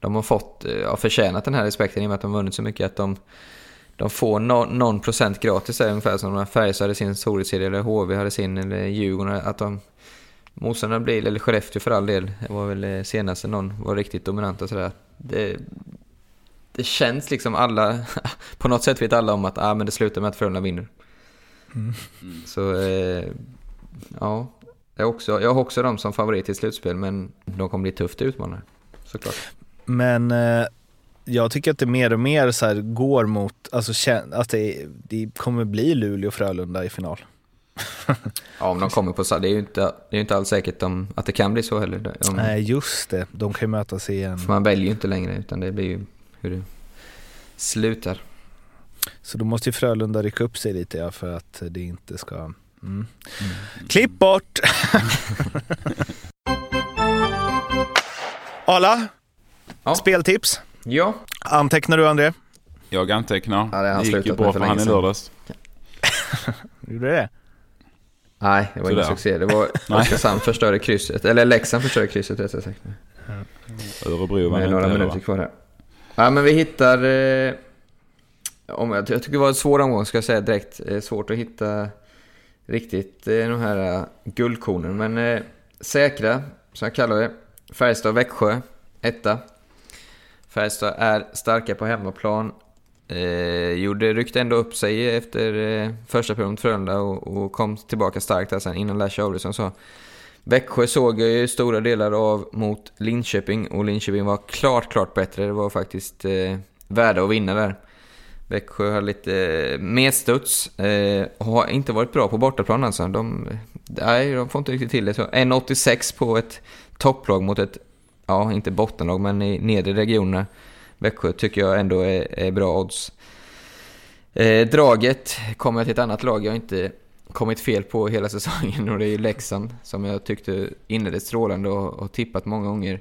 de har fått, eh, ja, förtjänat den här respekten i och med att de har vunnit så mycket. Att de, de får no, någon procent gratis där, ungefär som när Färjestad hade sin storhetsserie. eller HV hade sin eller Djurgården. Att de motståndarna blir, eller Skellefteå för all del, det var väl eh, senaste någon var riktigt dominant och sådär. Det, det känns liksom alla, på något sätt vet alla om att ah, men det slutar med att Frölunda vinner. Mm. Så eh, ja, jag, också, jag har också dem som favorit i slutspel men de kommer bli tufft utmanare såklart. Men eh, jag tycker att det mer och mer så här går mot, alltså att det, det kommer bli Luleå och Frölunda i final. Ja, om de kommer på så, det är ju inte, det är inte alls säkert om, att det kan bli så heller. Om, Nej, just det. De kan ju mötas igen. För man väljer ju inte längre utan det blir ju hur det slutar. Så då måste ju Frölunda rycka upp sig lite ja, för att det inte ska... Mm. Mm. Klipp bort! Arla, ja. speltips? Ja. Antecknar du André? Jag antecknar. Ja, det, det gick ju bra för han i lördags. Gjorde det? Nej, det var ingen succé. Det var Oskarshamn förstörde krysset. Eller Leksand förstörde krysset rättare sagt. Örebro vann Med några minuter kvar här. Ja, men vi hittar... Eh om, jag, tycker det var en svår omgång ska jag säga direkt. Eh, svårt att hitta riktigt eh, de här uh, guldkornen. Men eh, säkra, som jag kallar det. Färjestad Växjö, etta. Färjestad är starka på hemmaplan. Eh, gjorde, ryckte ändå upp sig efter eh, första perioden mot Frölunda och, och, kom tillbaka starkt där sen innan Lasse Augustsson sa. Växjö såg jag ju stora delar av mot Linköping och Linköping var klart, klart bättre. Det var faktiskt eh, värda att vinna där. Växjö har lite medstuds. Eh, eh har inte varit bra på bortaplan alltså. De, nej, de får inte riktigt till det. 1,86 på ett topplag mot ett, ja inte bottenlag men i nedre regionerna. Växjö tycker jag ändå är, är bra odds. Eh, draget kommer jag till ett annat lag jag inte kommit fel på hela säsongen och det är ju Leksand som jag tyckte inledde strålande och har tippat många gånger.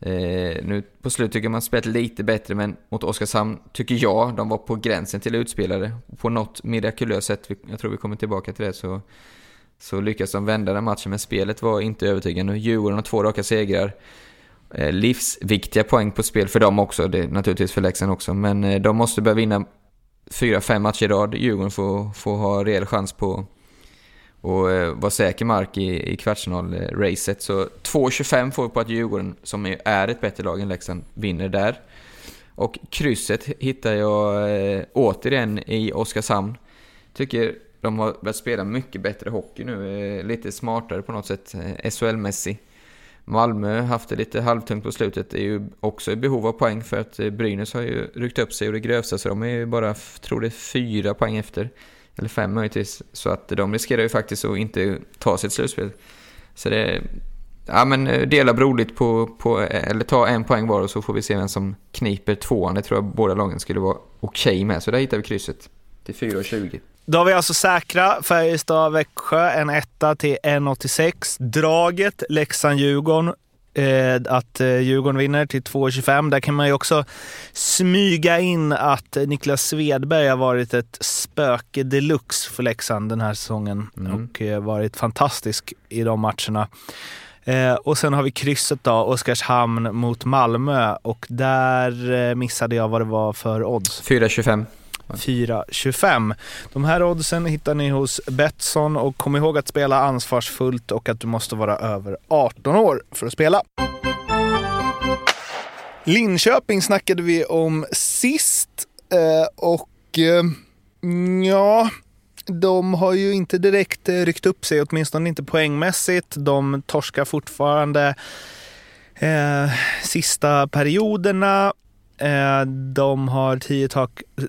Eh, nu på slut tycker man spelat lite bättre, men mot Oskarshamn tycker jag de var på gränsen till utspelare. På något mirakulöst sätt, jag tror vi kommer tillbaka till det, så, så lyckas de vända den matchen. Men spelet var inte övertygande. Djurgården har två raka segrar. Eh, livsviktiga poäng på spel för dem också, det är naturligtvis för Leksand också. Men eh, de måste börja vinna fyra, fem matcher i rad. Djurgården får, får ha rejäl chans på och eh, vara var säker mark i, i kvartsfinal-racet. Så 2.25 får vi på att Djurgården, som är ett bättre lag än Leksand, vinner där. Och krysset hittar jag eh, återigen i Oskarshamn. Tycker de har börjat spela mycket bättre hockey nu, eh, lite smartare på något sätt, SHL-mässig. Malmö haft det lite halvtungt på slutet är ju också i behov av poäng för att eh, Brynäs har ju ryckt upp sig och det grövsta så de är ju bara, tror det är fyra poäng efter. Eller fem möjligtvis. Så att de riskerar ju faktiskt att inte ta sitt slutspel. Så det... Ja men eh, dela broderligt på, på, eh, eller ta en poäng var och så får vi se vem som kniper tvåan. Det tror jag båda lagen skulle vara okej okay med. Så där hittar vi krysset till 4,20. Då har vi alltså säkra Färjestad-Växjö, en etta till 1,86. Draget Leksand-Djurgården, eh, att eh, Djurgården vinner till 2,25. Där kan man ju också smyga in att Niklas Svedberg har varit ett spöke deluxe för Leksand den här säsongen mm. och eh, varit fantastisk i de matcherna. Eh, och sen har vi krysset då, Oskarshamn mot Malmö och där eh, missade jag vad det var för odds. 4,25. 4.25. De här oddsen hittar ni hos Betsson och kom ihåg att spela ansvarsfullt och att du måste vara över 18 år för att spela. Linköping snackade vi om sist eh, och eh, ja, de har ju inte direkt eh, ryckt upp sig, åtminstone inte poängmässigt. De torskar fortfarande eh, sista perioderna Eh, de har tio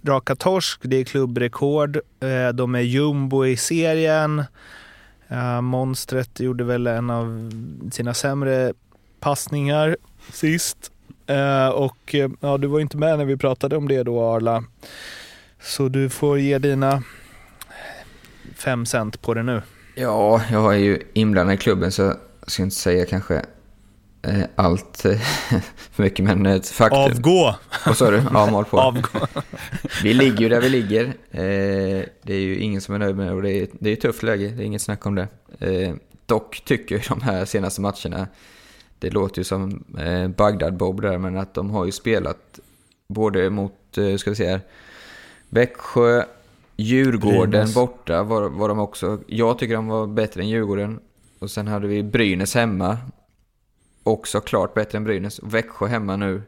raka torsk, det är klubbrekord. Eh, de är jumbo i serien. Eh, Monstret gjorde väl en av sina sämre passningar sist. Och ja, du var inte med när vi pratade om det då Arla. Så du får ge dina fem cent på det nu. Ja, jag är ju inblandad i klubben så jag ska inte säga kanske allt eh, för mycket, men ett faktum. Avgå! Vad sa du? Ja, mål på. Avgå. vi ligger ju där vi ligger. Eh, det är ju ingen som är nöjd med det och det är, det är ett tufft läge, det är inget snack om det. Dock tycker jag de här senaste matcherna, det låter ju som Bagdad-Bob där, men att de har ju spelat både mot, ska vi se här, Växjö, Djurgården Brynäs. borta var, var de också. Jag tycker de var bättre än Djurgården. Och sen hade vi Brynäs hemma också klart bättre än Brynäs. Växjö hemma nu.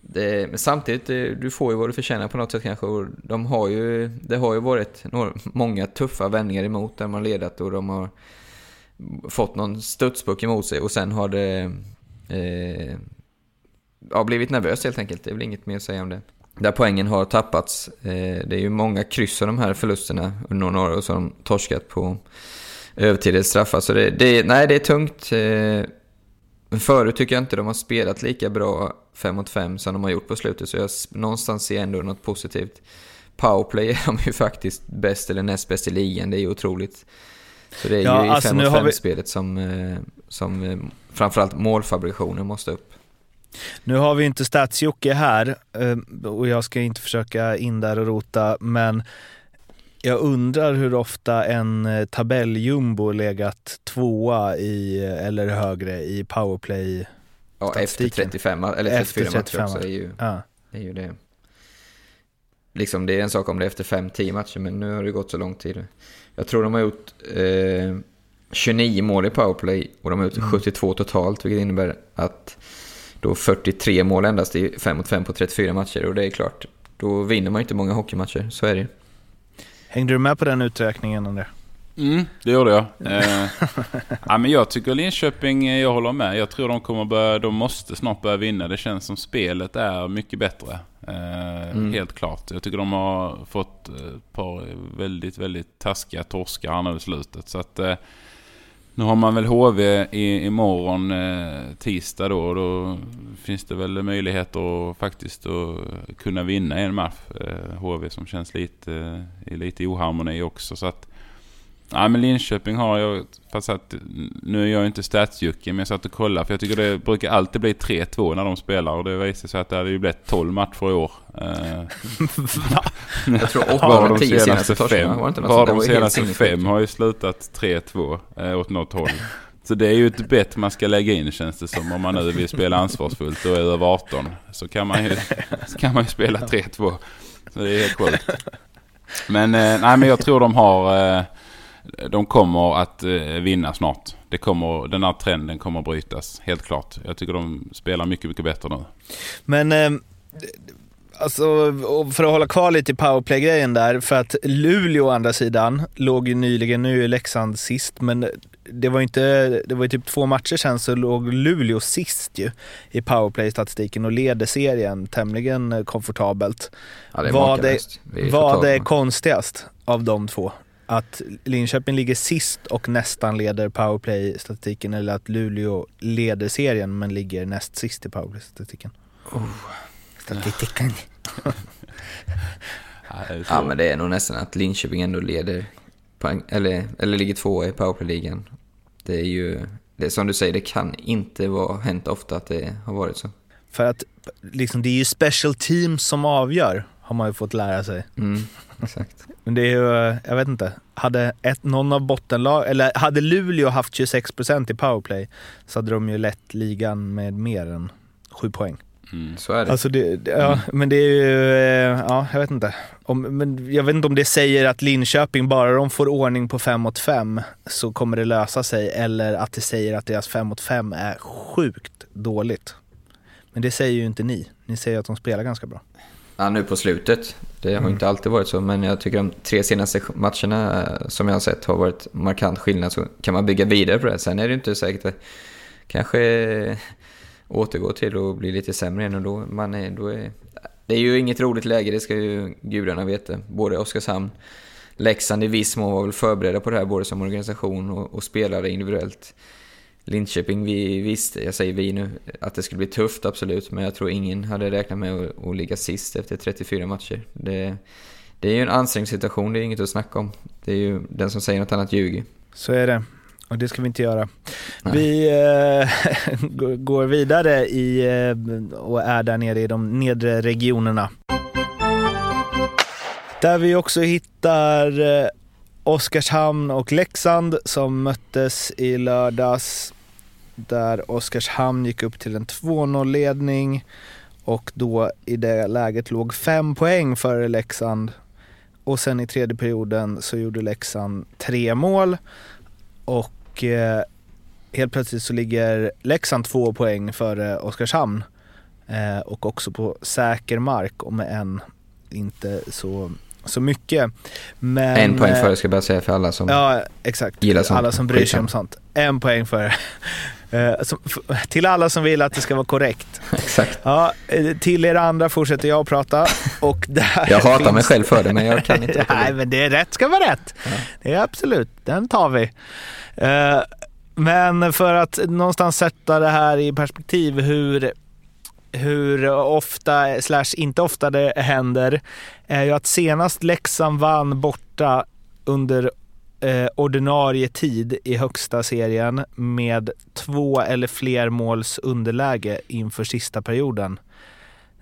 Det, men samtidigt, eh, du får ju vad du förtjänar på något sätt kanske. Och de har ju, det har ju varit några, många tuffa vändningar emot där man ledat och de har fått någon studspuck emot sig och sen har det eh, ja, blivit nervöst helt enkelt. Det är väl inget mer att säga om det. Där poängen har tappats. Eh, det är ju många kryss av de här förlusterna under några år och så har de torskat på övertid. straffar. Så det, det, nej, det är tungt. Eh, men förut tycker jag inte de har spelat lika bra 5 mot 5 som de har gjort på slutet, så jag någonstans ser ändå något positivt. Powerplay är de ju faktiskt bäst eller näst bäst i ligan, det är ju otroligt. Så det är ja, ju i 5 alltså mot 5-spelet vi... som, eh, som eh, framförallt målfabrikationen måste upp. Nu har vi inte stats här eh, och jag ska inte försöka in där och rota, men jag undrar hur ofta en eh, tabelljumbo legat tvåa i, eller högre i powerplay Ja, efter 35, eller 34 efter 35. matcher också är ju, ja. är ju det. Liksom det är en sak om det är efter 5-10 matcher, men nu har det gått så lång tid. Jag tror de har gjort eh, 29 mål i powerplay och de har gjort mm. 72 totalt, vilket innebär att då 43 mål endast i 5 mot 5 på 34 matcher. Och det är klart, då vinner man inte många hockeymatcher, så är det Hängde du med på den uträkningen André? Mm, det gjorde jag. Eh, ja, men jag tycker Linköping, eh, jag håller med. Jag tror de kommer börja, de måste snart börja vinna. Det känns som spelet är mycket bättre. Eh, mm. Helt klart. Jag tycker de har fått ett par väldigt, väldigt taskiga torskar nu i slutet. Så att, eh, nu har man väl HV i, imorgon eh, tisdag då. Och då finns det väl möjligheter att faktiskt att kunna vinna en match. Eh, HV som känns lite eh, i lite oharmoni också. Så att, ja, men Linköping har jag, fast att, nu är jag inte statsjucke men jag satt och kollade för jag tycker det brukar alltid bli 3-2 när de spelar och det visar sig att det hade ju blivit 12 matcher i år. Eh, jag tror 8 av de senaste, senaste fem, var, de senaste fem har ju slutat 3-2 eh, åt något håll. Så det är ju ett bett man ska lägga in känns det som om man nu vill spela ansvarsfullt och är över 18. Så kan man ju, kan man ju spela 3-2. Så det är helt sjukt. Men, eh, nej, men jag tror de har... Eh, de kommer att eh, vinna snart. Det kommer, den här trenden kommer att brytas, helt klart. Jag tycker de spelar mycket, mycket bättre nu. Men... Eh, alltså, för att hålla kvar lite i powerplay-grejen där, för att Luleå å andra sidan låg ju nyligen, nu är Leksand sist, men det var inte, det var ju typ två matcher sen så låg Luleå sist ju i powerplay-statistiken och leder serien tämligen eh, komfortabelt. Ja, det är vad makalöst. det, Vi är vad totalt- är konstigast av de två? Att Linköping ligger sist och nästan leder powerplay-statistiken eller att Luleå leder serien men ligger näst sist i powerplay-statistiken? Oh. Statistiken. Ja, men det är nog nästan att Linköping ändå leder poäng, eller, eller ligger tvåa i powerplay-ligan. Det är ju, det är som du säger, det kan inte vara hänt ofta att det har varit så. För att liksom, det är ju special teams som avgör, har man ju fått lära sig. Mm, exakt. Men det är ju, jag vet inte, hade ett, någon av bottenlag, eller hade Luleå haft 26% i powerplay så hade de ju lett ligan med mer än 7 poäng. Mm. Så är det. Alltså det, ja, men det är ju, eh, ja jag vet inte. Om, men jag vet inte om det säger att Linköping, bara de får ordning på 5 mot 5 så kommer det lösa sig. Eller att det säger att deras 5 mot 5 är sjukt dåligt. Men det säger ju inte ni. Ni säger att de spelar ganska bra. Ja, nu på slutet. Det har Mm. inte alltid varit så, men jag tycker de tre senaste matcherna eh, som jag har sett har varit markant skillnad. Så kan man bygga vidare på det. Sen är det inte säkert att kanske återgå till att bli lite sämre igen och då, man är, då är... Det är ju inget roligt läge, det ska ju gudarna veta. Både Oskarshamn, Leksand i viss mån var väl förberedda på det här både som organisation och, och spelare individuellt. Linköping, vi visste, jag säger vi nu, att det skulle bli tufft absolut, men jag tror ingen hade räknat med att, att ligga sist efter 34 matcher. Det, det är ju en ansträngd situation, det är inget att snacka om. Det är ju den som säger något annat ljuger. Så är det. Och det ska vi inte göra. Nej. Vi eh, går vidare i, eh, och är där nere i de nedre regionerna. Där vi också hittar eh, Oskarshamn och Leksand som möttes i lördags. Där Oskarshamn gick upp till en 2-0-ledning och då i det läget låg fem poäng före Leksand. Och sen i tredje perioden så gjorde Leksand tre mål och eh, helt plötsligt så ligger Leksand två poäng före Oskarshamn. Eh, och också på säker mark och med en inte så, så mycket. Men, en poäng eh, före ska jag bara säga för alla som... Ja, exakt. Gillar sånt. Alla som bryr sig om sånt. En poäng före. Eh, som- till alla som vill att det ska vara korrekt. Exakt. Ja, eh, till er andra fortsätter jag att prata. Och där Jag hatar mig finns- själv för det, men jag kan inte. Nej, men det är rätt ska vara rätt. Det är absolut, den tar vi. Men för att någonstans sätta det här i perspektiv hur, hur ofta, slash inte ofta det händer, är ju att senast Leksand vann borta under eh, ordinarie tid i högsta serien med två eller fler måls underläge inför sista perioden.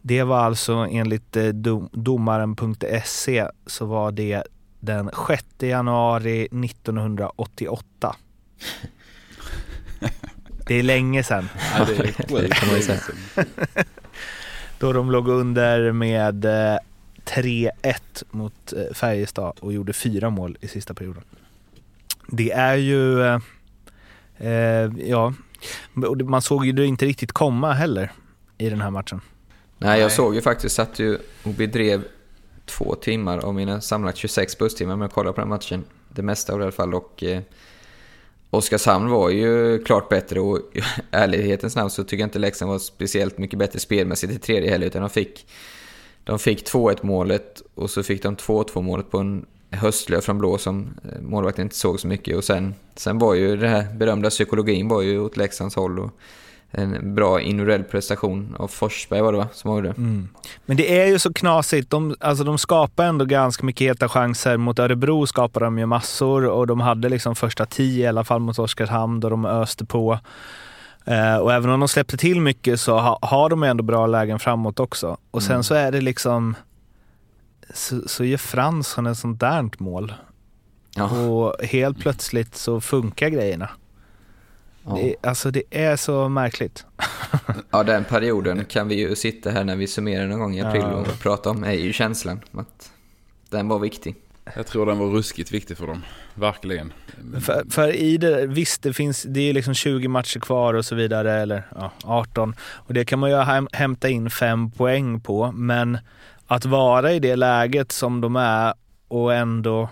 Det var alltså enligt eh, dom, domaren.se så var det den 6 januari 1988. Det är länge sedan. Ja, det är sjukt. kan man ju säga. Då de låg under med eh, 3-1 mot eh, Färjestad och gjorde fyra mål i sista perioden. Det är ju, eh, eh, ja, det- man såg ju det inte riktigt komma heller i den här matchen. Nej, jag såg ju faktiskt, satt ju och bedrev två timmar av mina sammanlagt 26 busstimmar med att kolla på den matchen. Det mesta av det i alla fall. Och eh, Oskarshamn var ju klart bättre och i ärlighetens namn så tycker jag inte Leksand var speciellt mycket bättre spelmässigt i tredje heller. Utan de fick, de fick 2-1 målet och så fick de 2-2 målet på en höstlöv från blå som eh, målvakten inte såg så mycket. Och sen, sen var ju den här berömda psykologin var ju åt Leksands håll. Och, en bra individuell prestation av Forsberg var det va, som var det. Men det är ju så knasigt. De, alltså de skapar ändå ganska mycket heta chanser. Mot Örebro skapade de ju massor och de hade liksom första tio i alla fall mot Oskarshamn då de öste på. Eh, och även om de släppte till mycket så ha, har de ändå bra lägen framåt också. Och sen så är det liksom så, så gör Fransson ett sånt där mål. Ja. Och helt plötsligt så funkar grejerna. Ja. Det, alltså det är så märkligt. ja, den perioden kan vi ju sitta här när vi summerar någon gång i april Ja. och prata om är ju känslan. Att den var viktig. Jag tror den var ruskigt viktig för dem. Verkligen. För, för i det, visst det finns, det är liksom 20 matcher kvar och så vidare, eller ja, 18. Och det kan man ju häm- hämta in fem poäng på, men att vara i det läget som de är och ändå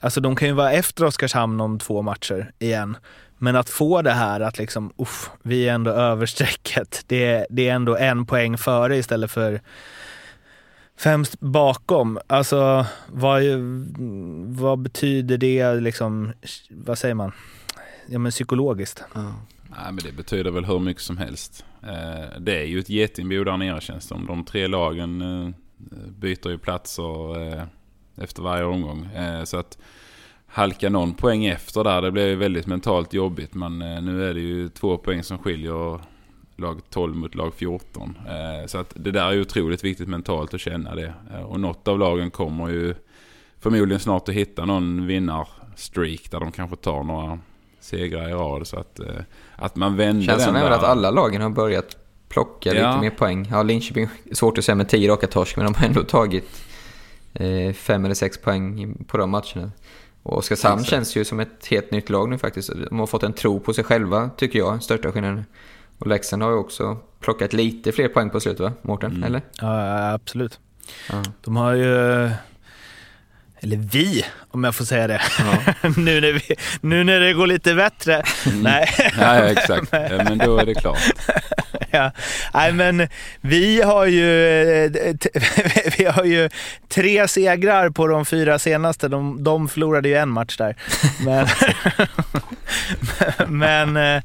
Alltså de kan ju vara efter Oskarshamn om två matcher igen. Men att få det här att liksom, uff, vi är ändå över strecket. Det, det är ändå en poäng före istället för främst bakom. Alltså vad, vad betyder det liksom, vad säger man? Ja men psykologiskt. Nej, men det betyder väl hur mycket som helst. Eh, det är ju ett getingbo där nere känns det som. De tre lagen eh, byter ju platser eh, efter varje omgång. Så att halka någon poäng efter där, det ju väldigt mentalt jobbigt. Men eh, nu är det ju två poäng som skiljer lag 12 mot lag 14. Eh, så att det där är ju otroligt viktigt mentalt att känna det. Eh, och något av lagen kommer ju förmodligen snart att hitta någon vinnarstreak där de kanske tar några segrar i rad. Så att, att man vänder Känslan den är väl att alla lagen har börjat plocka Ja. lite mer poäng. Ja, Linköping, svårt att säga med 10 raka torsk, men de har ändå tagit eh, fem eller sex poäng på de matcherna. Och Oskarshamn Exakt. känns ju som ett helt nytt lag nu faktiskt. De har fått en tro på sig själva, tycker jag, största skillnaden. Och Leksand har ju också plockat lite fler poäng på slutet va, Mårten? Mm. Eller? Ja, absolut. Ja. De har ju, eller vi, om jag får säga det, nu, när vi, nu när det går lite bättre. Nej. Ja, ja, exakt. Ja, men då är det klart. ja. Nej, men vi har ju, eh, vi har ju tre segrar på de fyra senaste. De, de förlorade ju en match där. Men, men, eh,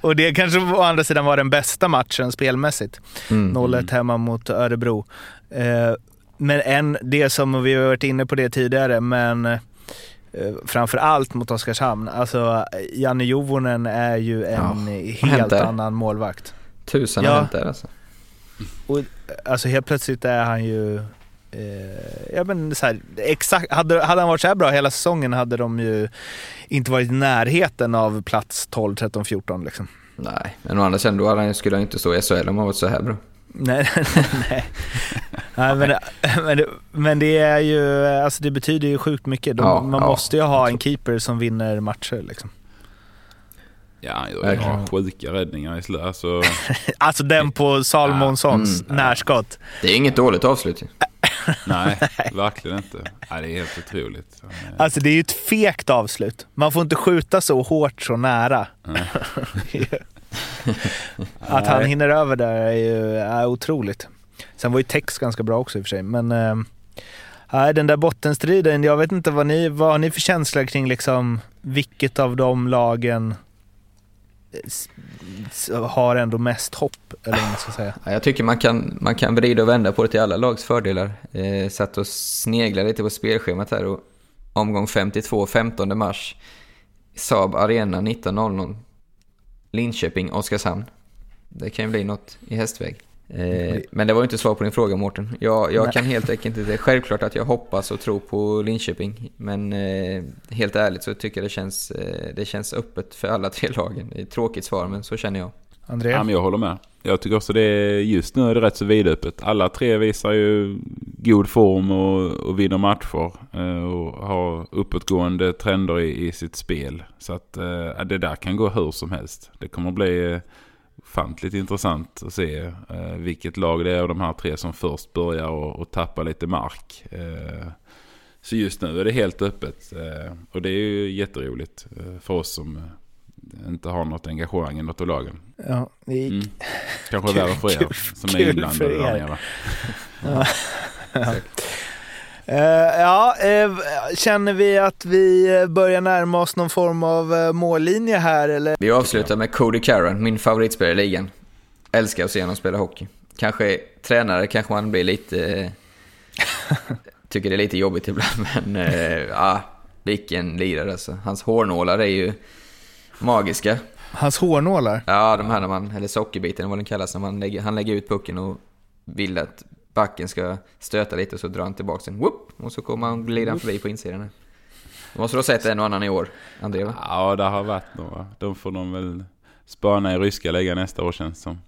och det kanske å andra sidan var den bästa matchen spelmässigt. Mm. 0-1 hemma mot Örebro. Eh, Men en, det som vi har varit inne på det tidigare, men eh, framför allt mot Oskarshamn. Alltså Janne Jovonen är ju en hänt helt annan målvakt. Tusen Ja. har hänt där alltså. Och, alltså helt plötsligt är han ju... Eh, ja, men så här, exakt, hade, hade han varit så här bra hela säsongen hade de ju inte varit i närheten av plats 12, 13, 14 liksom. Nej, men å andra sidan då hade han- skulle han inte stå i SHL om han varit så här bra. Nej, nej. nej men, men, det, men det är ju, alltså det betyder ju sjukt mycket. De, Ja, man ja. måste ju ha en keeper som vinner matcher liksom. Ja, han gör ju sjuka räddningar i slutet. Alltså, Alltså den på Salmonssons Mm. närskott. Det är inget dåligt avslut nej, verkligen inte. Nej, det är helt otroligt. Alltså det är ju ett fegt avslut. Man får inte skjuta så hårt så nära. Att han hinner över där är ju är otroligt. Sen var ju Tex ganska bra också i och för sig. Men nej, den där bottenstriden, jag vet inte vad ni, vad har ni för känsla kring liksom vilket av de lagen eh, har ändå mest hopp, eller vad man ska säga. Ja, jag tycker man kan, man kan vrida och vända på det till alla lags fördelar. Eh, satt och snegla lite på spelschemat här och omgång 52, 15 mars. Saab Arena 19.00. Linköping, Oskarshamn. Det kan ju bli något i hästväg. Eh, men det var ju inte svar på din fråga Mårten. Jag, jag kan helt enkelt inte... Självklart att jag hoppas och tror på Linköping. Men eh, helt ärligt så tycker jag det känns, eh, det känns öppet för alla tre lagen. Det är ett tråkigt svar men så känner jag. André? Ja, men jag håller med. Jag tycker också det är, just nu är det rätt så vidöppet. Alla tre visar ju god form och, och vinner matcher. Eh, och har uppåtgående trender i, i sitt spel. Så att eh, det där kan gå hur som helst. Det kommer bli fantligt ofantligt intressant att se eh, vilket lag det är av de här tre som först börjar och, och tappa lite mark. Eh, Så just nu är det helt öppet. eh, Och det är ju jätteroligt eh, för oss som inte har något engagemang i något av lagen. Ja, det gick. Mm. Kanske Kul- värre för er kul- som är inblandade där er. nere. Eh, ja, eh, känner vi att vi eh, börjar närma oss någon form av uh, mållinje här eller? Vi avslutar med Cody Carron, min favoritspelare i ligan. Älskar att se honom spela hockey. Kanske tränare kanske man blir lite... eh, tycker det är lite jobbigt ibland, men eh, ja, vilken lirare alltså. Hans hårnålar är ju magiska. Hans hårnålar? Ja, de här när man, eller sockerbiten vad den kallas, när man lägger, han lägger ut pucken och vill att backen ska stöta lite och så drar han tillbaka den, whoop, och så kommer han glida förbi på insidan. här. Du måste du ha sett en och annan i år, André va? Ja, det har varit några. De får de väl spana i ryska ligan nästa år känns det som.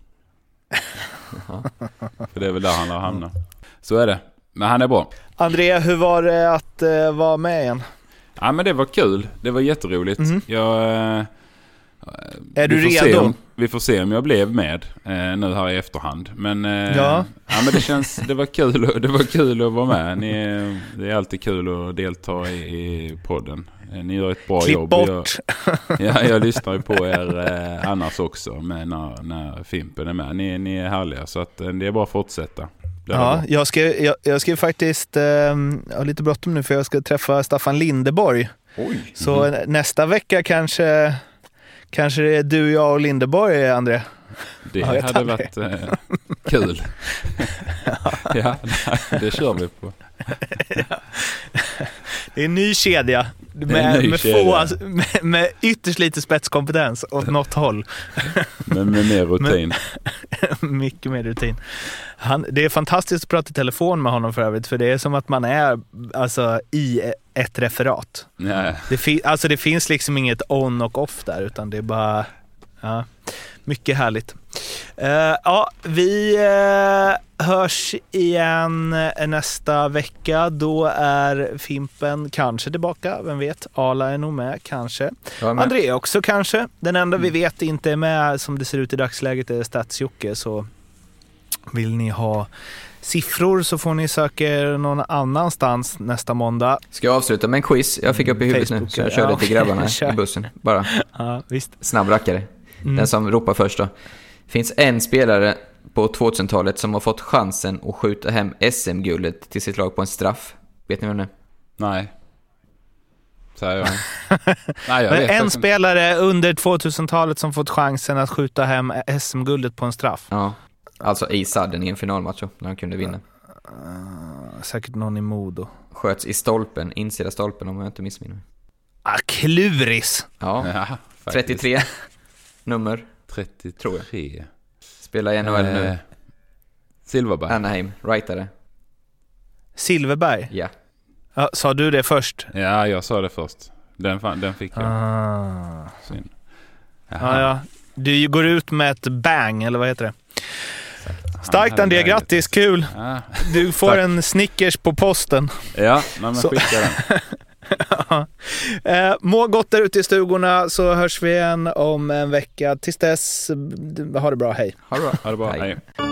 För det är väl där han har hamnat. Så är det. Men han är bra. André, hur var det att eh, vara med igen? Ja men det var kul. Det var jätteroligt. Mhm. Jag eh, Är du redo? om, vi får se om jag blev med eh, nu här i efterhand. Men, eh, Ja. ja, men det känns, det var kul, det var kul att vara med. Ni, det är alltid kul att delta i, i podden. Eh, Ni gör ett bra Klipp jobb. bort. Jag, ja, jag lyssnar ju på er eh, annars också med när, när Fimpen är med. Ni, ni är härliga så att, eh, det är bara att fortsätta. Ja, jag ska, jag, jag ska faktiskt, eh, jag har lite bråttom nu för jag ska träffa Staffan Lindeborg. Oj. Så nästa vecka kanske, kanske det är du, jag och Lindeborg, André. Det Ja, hade varit eh, kul. ja, det kör vi på. Det är en ny kedja med, med, kedja. Få, med, med ytterst lite spetskompetens åt något håll. Men med mer rutin. Mycket mer rutin. Han, det är fantastiskt att prata i telefon med honom för övrigt, för det är som att man är alltså, i ett referat. Nej. Det, alltså, det finns liksom inget on och off där, utan det är bara ja, mycket härligt. Eh, ja, vi eh, hörs igen eh, nästa vecka. Då är Fimpen kanske tillbaka, vem vet? Ala är nog med, kanske. Med. André också kanske. Den enda Mm. vi vet inte är med som det ser ut i dagsläget är Stats-Jocke. Så vill ni ha siffror så får ni söka er någon annanstans nästa måndag. Ska jag avsluta med en quiz? Jag fick upp i huvudet nu, Facebook, så jag ja. körde till grabbarna Kör. i bussen. Bara Ja, visst. snabb rackare. Mm. Den som ropar först då. finns en spelare på 2000-talet som har fått chansen att skjuta hem SM-guldet till sitt lag på en straff. Vet ni vem det är? Nej. Säger jag. Nej, jag Men vet en spelare under 2000-talet som fått chansen att skjuta hem SM-guldet på en straff. Ja. Alltså i sadden i en finalmatch när han kunde vinna. Säkert någon i Modo. Sköts i stolpen, insida stolpen om jag inte missminner mig. Ah, kluris! Ja, Ja, faktiskt. 33 nummer. 33. Tror Spelar i NHL nu. Eh, Silverberg. Anaheim, rightare. Silverberg. Ja. Ja, sa du det först? Ja, jag sa det först. Den, fan, den fick jag. Ah. Synd. Ja, ja. Du går ut med ett bang, eller vad heter det? Starkt André, grattis, kul! Ja, Du får Tack. en Snickers på posten. ja men skicka den. Eh, må gott där ute i stugorna så hörs vi igen om en vecka. Tills dess, ha det bra, hej! Ha det bra. Ha det bra. Hej. Hej.